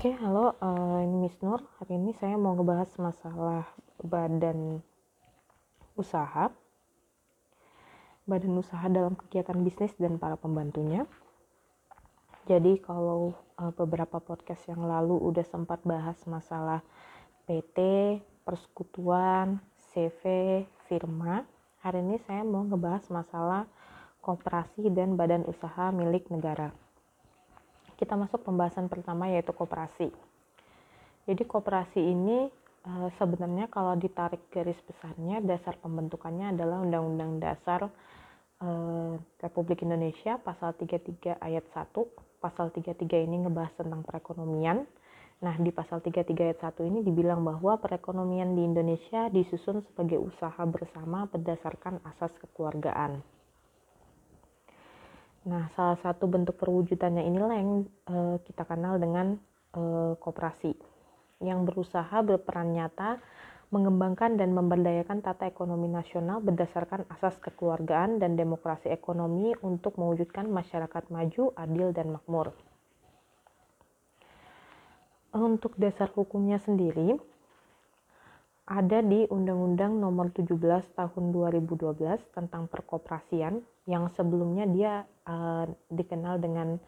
Oke, halo, uh, ini Miss Nur. Hari ini saya mau ngebahas masalah badan usaha. Badan usaha dalam kegiatan bisnis dan para pembantunya. Jadi kalau uh, beberapa podcast yang lalu udah sempat bahas masalah PT, persekutuan, CV, firma. Hari ini saya mau ngebahas masalah koperasi dan badan usaha milik negara kita masuk pembahasan pertama yaitu koperasi. Jadi koperasi ini e, sebenarnya kalau ditarik garis besarnya dasar pembentukannya adalah Undang-Undang Dasar e, Republik Indonesia pasal 33 ayat 1. Pasal 33 ini ngebahas tentang perekonomian. Nah, di pasal 33 ayat 1 ini dibilang bahwa perekonomian di Indonesia disusun sebagai usaha bersama berdasarkan asas kekeluargaan. Nah, salah satu bentuk perwujudannya inilah yang uh, kita kenal dengan uh, koperasi yang berusaha berperan nyata mengembangkan dan memberdayakan tata ekonomi nasional berdasarkan asas kekeluargaan dan demokrasi ekonomi untuk mewujudkan masyarakat maju, adil, dan makmur. Untuk dasar hukumnya sendiri, ada di Undang-Undang Nomor 17 Tahun 2012 tentang perkoperasian yang sebelumnya dia uh, dikenal dengan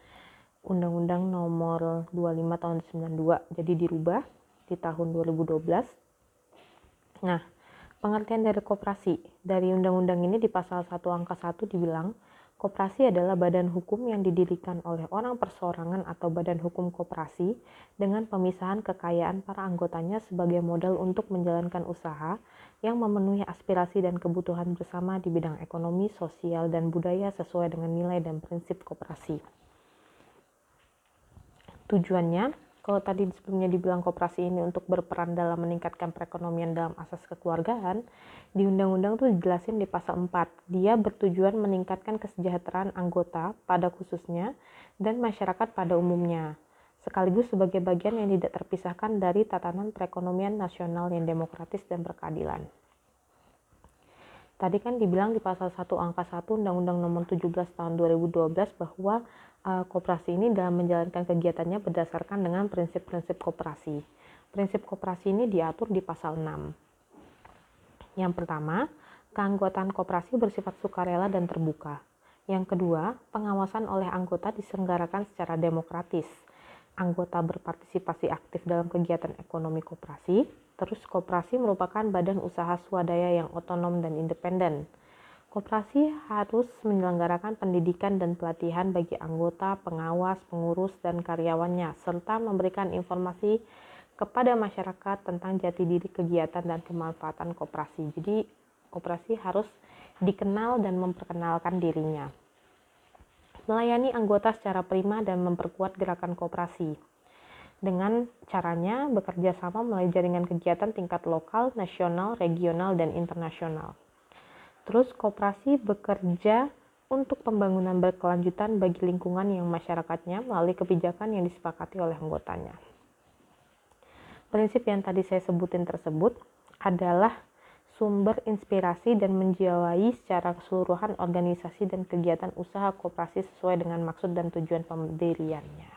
Undang-Undang Nomor 25 Tahun 92. Jadi dirubah di tahun 2012. Nah, pengertian dari koperasi dari undang-undang ini di pasal 1 angka 1 dibilang Koperasi adalah badan hukum yang didirikan oleh orang perseorangan atau badan hukum koperasi dengan pemisahan kekayaan para anggotanya sebagai modal untuk menjalankan usaha yang memenuhi aspirasi dan kebutuhan bersama di bidang ekonomi, sosial, dan budaya sesuai dengan nilai dan prinsip koperasi. Tujuannya kalau tadi sebelumnya dibilang koperasi ini untuk berperan dalam meningkatkan perekonomian dalam asas kekeluargaan, di undang-undang tuh dijelasin di pasal 4. Dia bertujuan meningkatkan kesejahteraan anggota pada khususnya dan masyarakat pada umumnya, sekaligus sebagai bagian yang tidak terpisahkan dari tatanan perekonomian nasional yang demokratis dan berkeadilan. Tadi kan dibilang di pasal 1 angka 1 Undang-Undang Nomor 17 tahun 2012 bahwa uh, koperasi ini dalam menjalankan kegiatannya berdasarkan dengan prinsip-prinsip koperasi. Prinsip koperasi ini diatur di pasal 6. Yang pertama, keanggotaan koperasi bersifat sukarela dan terbuka. Yang kedua, pengawasan oleh anggota diselenggarakan secara demokratis. Anggota berpartisipasi aktif dalam kegiatan ekonomi koperasi. Terus, koperasi merupakan badan usaha swadaya yang otonom dan independen Koperasi harus menyelenggarakan pendidikan dan pelatihan bagi anggota, pengawas, pengurus, dan karyawannya, serta memberikan informasi kepada masyarakat tentang jati diri kegiatan dan kemanfaatan koperasi. Jadi, koperasi harus dikenal dan memperkenalkan dirinya. Melayani anggota secara prima dan memperkuat gerakan koperasi. Dengan caranya bekerja sama melalui jaringan kegiatan tingkat lokal, nasional, regional, dan internasional. Terus kooperasi bekerja untuk pembangunan berkelanjutan bagi lingkungan yang masyarakatnya melalui kebijakan yang disepakati oleh anggotanya. Prinsip yang tadi saya sebutin tersebut adalah sumber inspirasi dan menjiwai secara keseluruhan organisasi dan kegiatan usaha kooperasi sesuai dengan maksud dan tujuan pendiriannya.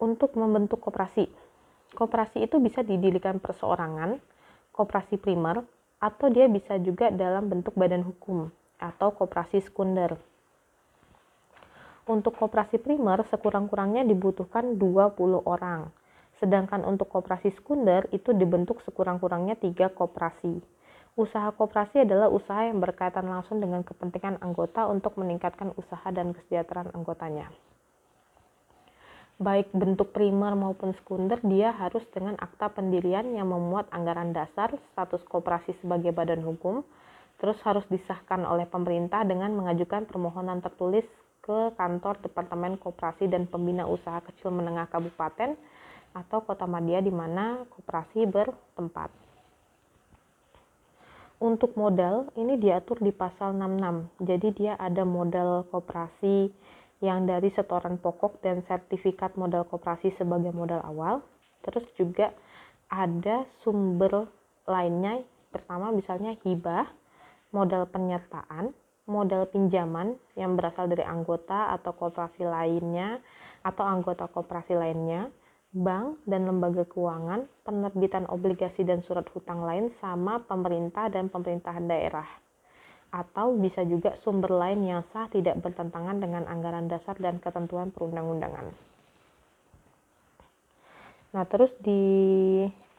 Untuk membentuk kooperasi, kooperasi itu bisa didirikan perseorangan, kooperasi primer, atau dia bisa juga dalam bentuk badan hukum atau koperasi sekunder. Untuk koperasi primer sekurang-kurangnya dibutuhkan 20 orang. Sedangkan untuk koperasi sekunder itu dibentuk sekurang-kurangnya tiga koperasi. Usaha koperasi adalah usaha yang berkaitan langsung dengan kepentingan anggota untuk meningkatkan usaha dan kesejahteraan anggotanya baik bentuk primer maupun sekunder dia harus dengan akta pendirian yang memuat anggaran dasar, status koperasi sebagai badan hukum, terus harus disahkan oleh pemerintah dengan mengajukan permohonan tertulis ke kantor Departemen Koperasi dan Pembina Usaha Kecil Menengah Kabupaten atau kota Madia di mana koperasi bertempat. Untuk modal ini diatur di pasal 66. Jadi dia ada modal koperasi yang dari setoran pokok dan sertifikat modal koperasi sebagai modal awal. Terus juga ada sumber lainnya, pertama misalnya hibah, modal penyertaan, modal pinjaman yang berasal dari anggota atau koperasi lainnya, atau anggota koperasi lainnya, bank dan lembaga keuangan, penerbitan obligasi dan surat hutang lain sama pemerintah dan pemerintahan daerah. Atau bisa juga sumber lain yang sah tidak bertentangan dengan anggaran dasar dan ketentuan perundang-undangan. Nah, terus di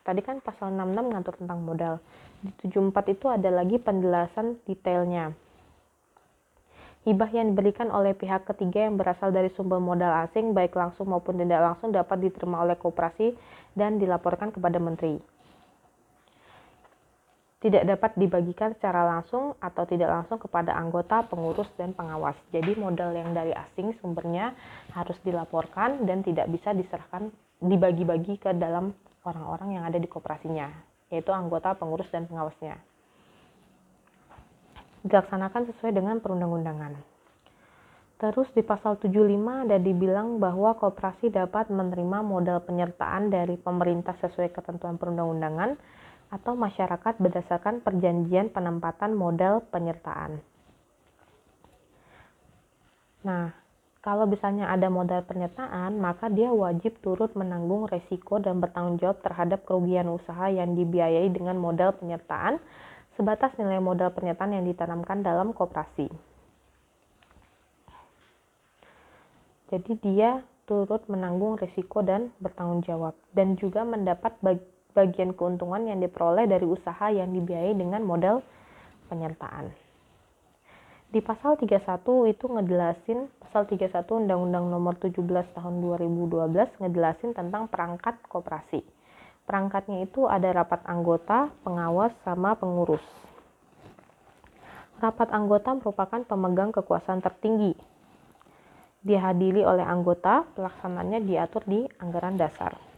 tadi kan pasal 66 mengatur tentang modal. Di 74 itu ada lagi penjelasan detailnya Hibah yang diberikan oleh pihak ketiga yang berasal dari sumber modal asing, baik langsung maupun tidak langsung, dapat diterima oleh koperasi dan dilaporkan kepada menteri. Tidak dapat dibagikan secara langsung atau tidak langsung kepada anggota, pengurus, dan pengawas. Jadi modal yang dari asing sumbernya harus dilaporkan dan tidak bisa diserahkan dibagi-bagi ke dalam orang-orang yang ada di koperasinya, yaitu anggota, pengurus, dan pengawasnya dilaksanakan sesuai dengan perundang-undangan. Terus di pasal 75 ada dibilang bahwa koperasi dapat menerima modal penyertaan dari pemerintah sesuai ketentuan perundang-undangan atau masyarakat berdasarkan perjanjian penempatan modal penyertaan. Nah, kalau misalnya ada modal penyertaan, maka dia wajib turut menanggung resiko dan bertanggung jawab terhadap kerugian usaha yang dibiayai dengan modal penyertaan sebatas nilai modal pernyataan yang ditanamkan dalam koperasi. Jadi dia turut menanggung risiko dan bertanggung jawab dan juga mendapat bagian keuntungan yang diperoleh dari usaha yang dibiayai dengan modal penyertaan. Di pasal 31 itu ngejelasin pasal 31 Undang-Undang Nomor 17 Tahun 2012 ngejelasin tentang perangkat koperasi. Perangkatnya itu ada rapat anggota, pengawas, sama pengurus. Rapat anggota merupakan pemegang kekuasaan tertinggi. Dihadiri oleh anggota, pelaksananya diatur di anggaran dasar.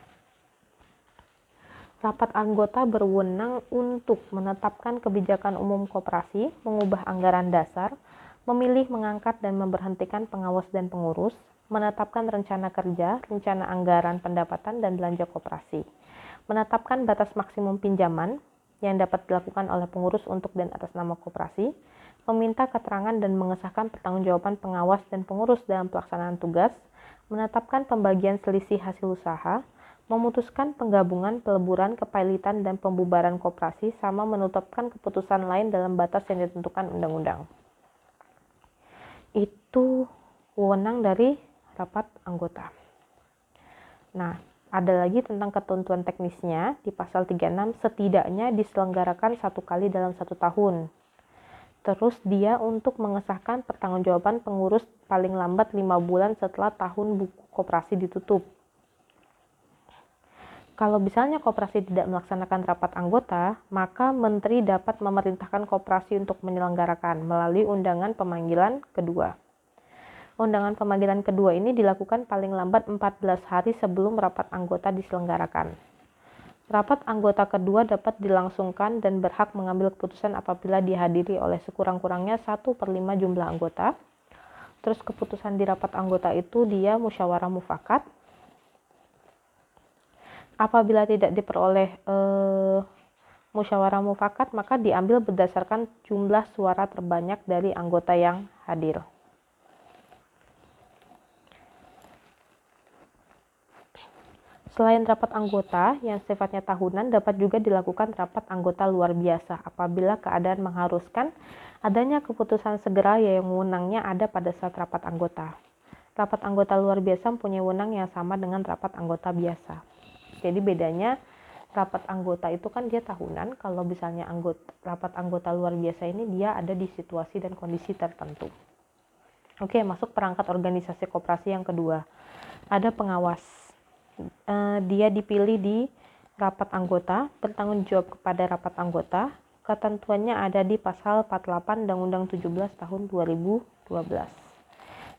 Rapat anggota berwenang untuk menetapkan kebijakan umum koperasi, mengubah anggaran dasar, memilih, mengangkat, dan memberhentikan pengawas dan pengurus, menetapkan rencana kerja, rencana anggaran pendapatan, dan belanja koperasi menetapkan batas maksimum pinjaman yang dapat dilakukan oleh pengurus untuk dan atas nama koperasi, meminta keterangan dan mengesahkan pertanggungjawaban pengawas dan pengurus dalam pelaksanaan tugas, menetapkan pembagian selisih hasil usaha, memutuskan penggabungan, peleburan, kepailitan, dan pembubaran koperasi, sama menetapkan keputusan lain dalam batas yang ditentukan undang-undang. Itu wewenang dari rapat anggota. Nah, ada lagi tentang ketentuan teknisnya di pasal 36 setidaknya diselenggarakan satu kali dalam satu tahun. Terus dia untuk mengesahkan pertanggungjawaban pengurus paling lambat lima bulan setelah tahun buku koperasi ditutup. Kalau misalnya koperasi tidak melaksanakan rapat anggota, maka menteri dapat memerintahkan koperasi untuk menyelenggarakan melalui undangan pemanggilan kedua. Undangan pemanggilan kedua ini dilakukan paling lambat 14 hari sebelum rapat anggota diselenggarakan. Rapat anggota kedua dapat dilangsungkan dan berhak mengambil keputusan apabila dihadiri oleh sekurang-kurangnya 1 per 5 jumlah anggota. Terus keputusan di rapat anggota itu dia musyawarah mufakat. Apabila tidak diperoleh eh, musyawarah mufakat, maka diambil berdasarkan jumlah suara terbanyak dari anggota yang hadir. Selain rapat anggota yang sifatnya tahunan, dapat juga dilakukan rapat anggota luar biasa apabila keadaan mengharuskan adanya keputusan segera yang wewenangnya ada pada saat rapat anggota. Rapat anggota luar biasa mempunyai wewenang yang sama dengan rapat anggota biasa. Jadi bedanya rapat anggota itu kan dia tahunan, kalau misalnya anggota, rapat anggota luar biasa ini dia ada di situasi dan kondisi tertentu. Oke, masuk perangkat organisasi koperasi yang kedua. Ada pengawas uh, dia dipilih di rapat anggota, bertanggung jawab kepada rapat anggota. Ketentuannya ada di pasal 48 Undang-Undang 17 tahun 2012.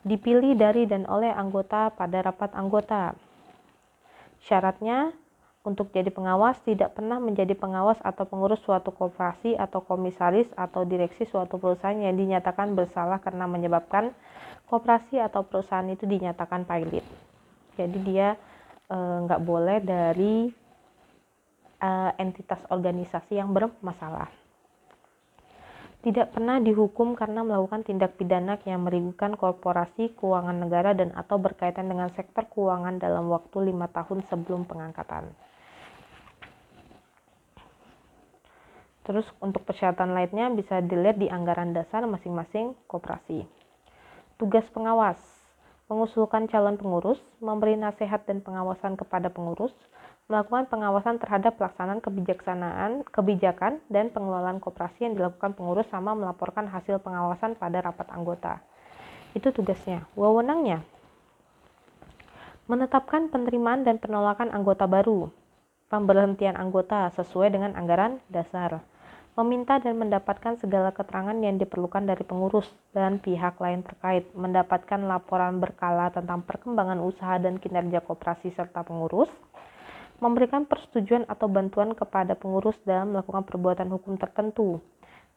Dipilih dari dan oleh anggota pada rapat anggota. Syaratnya untuk jadi pengawas tidak pernah menjadi pengawas atau pengurus suatu koperasi atau komisaris atau direksi suatu perusahaan yang dinyatakan bersalah karena menyebabkan koperasi atau perusahaan itu dinyatakan pailit. Jadi dia Eh, nggak boleh dari uh, entitas organisasi yang bermasalah. Tidak pernah dihukum karena melakukan tindak pidana yang merugikan korporasi, keuangan negara, dan atau berkaitan dengan sektor keuangan dalam waktu lima tahun sebelum pengangkatan. Terus untuk persyaratan lainnya bisa dilihat di anggaran dasar masing-masing koperasi. Tugas pengawas, mengusulkan calon pengurus, memberi nasihat dan pengawasan kepada pengurus, melakukan pengawasan terhadap pelaksanaan kebijaksanaan, kebijakan dan pengelolaan koperasi yang dilakukan pengurus sama melaporkan hasil pengawasan pada rapat anggota. Itu tugasnya. Wewenangnya? Menetapkan penerimaan dan penolakan anggota baru, pemberhentian anggota sesuai dengan anggaran dasar. Meminta dan mendapatkan segala keterangan yang diperlukan dari pengurus dan pihak lain terkait, mendapatkan laporan berkala tentang perkembangan usaha dan kinerja koperasi serta pengurus, memberikan persetujuan atau bantuan kepada pengurus dalam melakukan perbuatan hukum tertentu,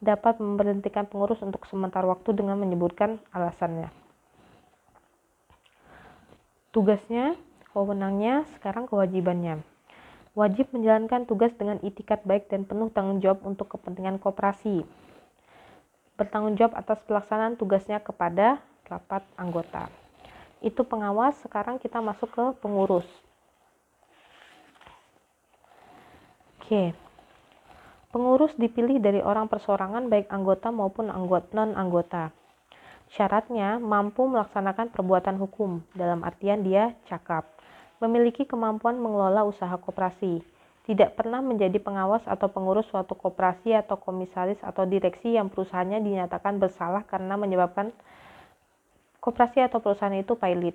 dapat memberhentikan pengurus untuk sementara waktu dengan menyebutkan alasannya. Tugasnya, wewenangnya, sekarang kewajibannya wajib menjalankan tugas dengan itikat baik dan penuh tanggung jawab untuk kepentingan koperasi. Bertanggung jawab atas pelaksanaan tugasnya kepada rapat anggota. Itu pengawas, sekarang kita masuk ke pengurus. Pengurus dipilih dari orang persorangan baik anggota maupun anggota non-anggota. Syaratnya mampu melaksanakan perbuatan hukum, dalam artian dia cakap memiliki kemampuan mengelola usaha koperasi, tidak pernah menjadi pengawas atau pengurus suatu koperasi atau komisaris atau direksi yang perusahaannya dinyatakan bersalah karena menyebabkan koperasi atau perusahaan itu pailit.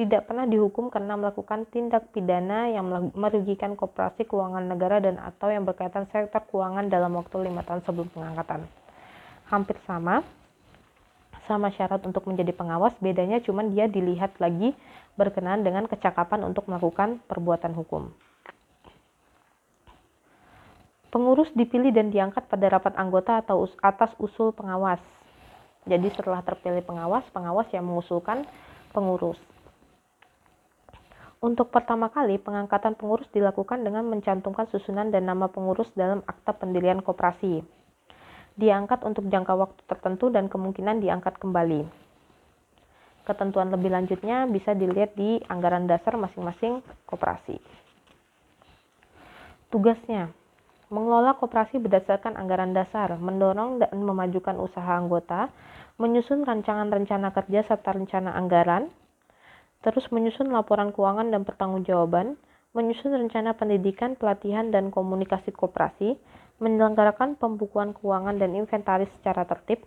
Tidak pernah dihukum karena melakukan tindak pidana yang merugikan koperasi keuangan negara dan atau yang berkaitan sektor keuangan dalam waktu lima tahun sebelum pengangkatan. Hampir sama, sama syarat untuk menjadi pengawas, bedanya cuma dia dilihat lagi berkenaan dengan kecakapan untuk melakukan perbuatan hukum. Pengurus dipilih dan diangkat pada rapat anggota atau atas usul pengawas. Jadi setelah terpilih pengawas, pengawas yang mengusulkan pengurus. Untuk pertama kali, pengangkatan pengurus dilakukan dengan mencantumkan susunan dan nama pengurus dalam akta pendirian koperasi diangkat untuk jangka waktu tertentu dan kemungkinan diangkat kembali. Ketentuan lebih lanjutnya bisa dilihat di anggaran dasar masing-masing koperasi. Tugasnya mengelola koperasi berdasarkan anggaran dasar, mendorong dan memajukan usaha anggota, menyusun rancangan rencana kerja serta rencana anggaran, terus menyusun laporan keuangan dan pertanggungjawaban, menyusun rencana pendidikan, pelatihan, dan komunikasi koperasi, menyelenggarakan pembukuan keuangan dan inventaris secara tertib,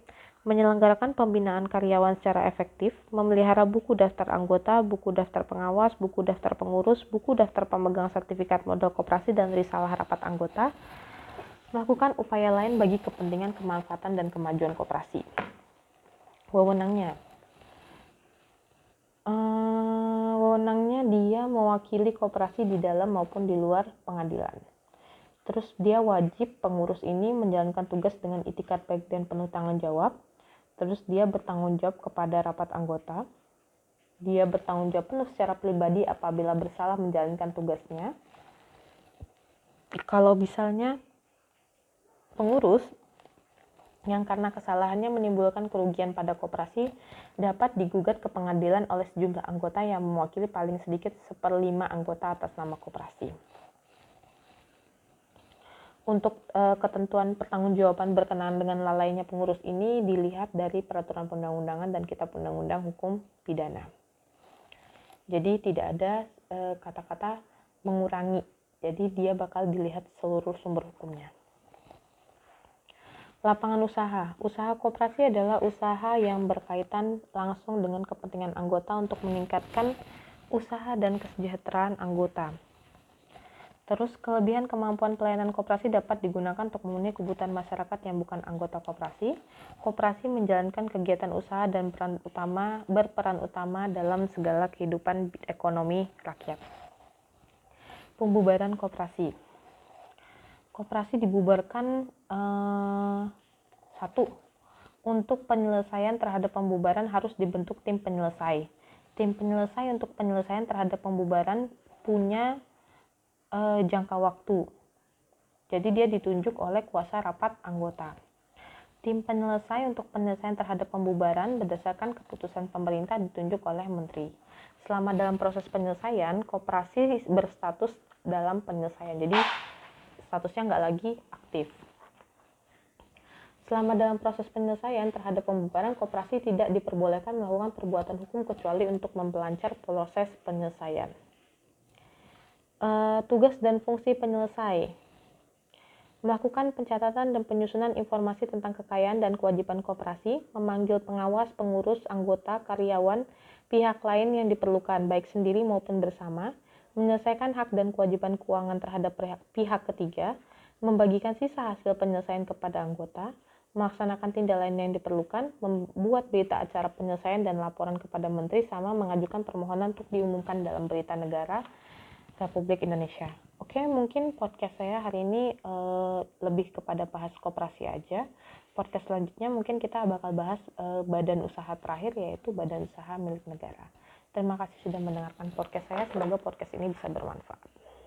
menyelenggarakan pembinaan karyawan secara efektif, memelihara buku daftar anggota, buku daftar pengawas, buku daftar pengurus, buku daftar pemegang sertifikat modal koperasi dan risalah rapat anggota, melakukan upaya lain bagi kepentingan kemanfaatan dan kemajuan koperasi. Wewenangnya, uh, wewenangnya dia mewakili koperasi di dalam maupun di luar pengadilan. Terus dia wajib pengurus ini menjalankan tugas dengan itikat baik dan penuh tanggung jawab. Terus dia bertanggung jawab kepada rapat anggota. Dia bertanggung jawab penuh secara pribadi apabila bersalah menjalankan tugasnya. Kalau misalnya pengurus yang karena kesalahannya menimbulkan kerugian pada koperasi dapat digugat ke pengadilan oleh sejumlah anggota yang mewakili paling sedikit seperlima anggota atas nama koperasi untuk uh, ketentuan pertanggungjawaban berkenaan dengan lalainya pengurus ini dilihat dari peraturan perundang-undangan dan kitab undang-undang hukum pidana. Jadi tidak ada eh, kata-kata mengurangi. Jadi dia bakal dilihat seluruh sumber hukumnya. Lapangan usaha. Usaha koperasi adalah usaha yang berkaitan langsung dengan kepentingan anggota untuk meningkatkan usaha dan kesejahteraan anggota. Terus kelebihan kemampuan pelayanan koperasi dapat digunakan untuk memenuhi kebutuhan masyarakat yang bukan anggota koperasi. Koperasi menjalankan kegiatan usaha dan peran utama berperan utama dalam segala kehidupan ekonomi rakyat. Pembubaran koperasi. Koperasi dibubarkan eh, satu untuk penyelesaian terhadap pembubaran harus dibentuk tim penyelesai. Tim penyelesai untuk penyelesaian terhadap pembubaran punya uh, jangka waktu. Jadi dia ditunjuk oleh kuasa rapat anggota. Tim penyelesai untuk penyelesaian terhadap pembubaran berdasarkan keputusan pemerintah ditunjuk oleh menteri. Selama dalam proses penyelesaian, koperasi berstatus dalam penyelesaian. Jadi statusnya nggak lagi aktif. Selama dalam proses penyelesaian terhadap pembubaran, koperasi tidak diperbolehkan melakukan perbuatan hukum kecuali untuk mempelancar proses penyelesaian. E, tugas dan fungsi penyelesai melakukan pencatatan dan penyusunan informasi tentang kekayaan dan kewajiban koperasi, memanggil pengawas, pengurus, anggota, karyawan, pihak lain yang diperlukan, baik sendiri maupun bersama, menyelesaikan hak dan kewajiban keuangan terhadap pihak ketiga, membagikan sisa hasil penyelesaian kepada anggota, melaksanakan tindak lain yang diperlukan, membuat berita acara penyelesaian dan laporan kepada menteri, sama mengajukan permohonan untuk diumumkan dalam berita negara Republik Indonesia. Oke, mungkin podcast saya hari ini uh, lebih kepada bahas koperasi aja. Podcast selanjutnya mungkin kita bakal bahas uh, badan usaha terakhir yaitu badan usaha milik negara. Terima kasih sudah mendengarkan podcast saya. Semoga podcast ini bisa bermanfaat.